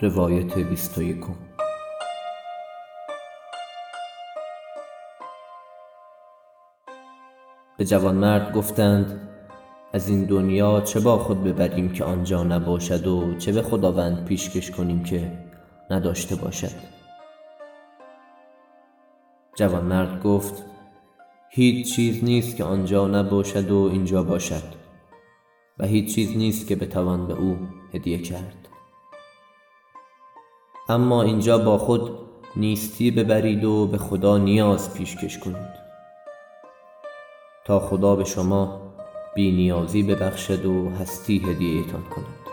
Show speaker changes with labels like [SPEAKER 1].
[SPEAKER 1] روایت بیست و یکم. به جوانمرد گفتند از این دنیا چه با خود ببریم که آنجا نباشد و چه به خداوند پیشکش کنیم که نداشته باشد؟ جوانمرد گفت هیچ چیز نیست که آنجا نباشد و اینجا باشد و هیچ چیز نیست که بتوان به او هدیه کرد. اما اینجا با خود نیستی ببرید و به خدا نیاز پیشکش کنید. تا خدا به شما بی نیازی ببخشد و هستی هدیه کند.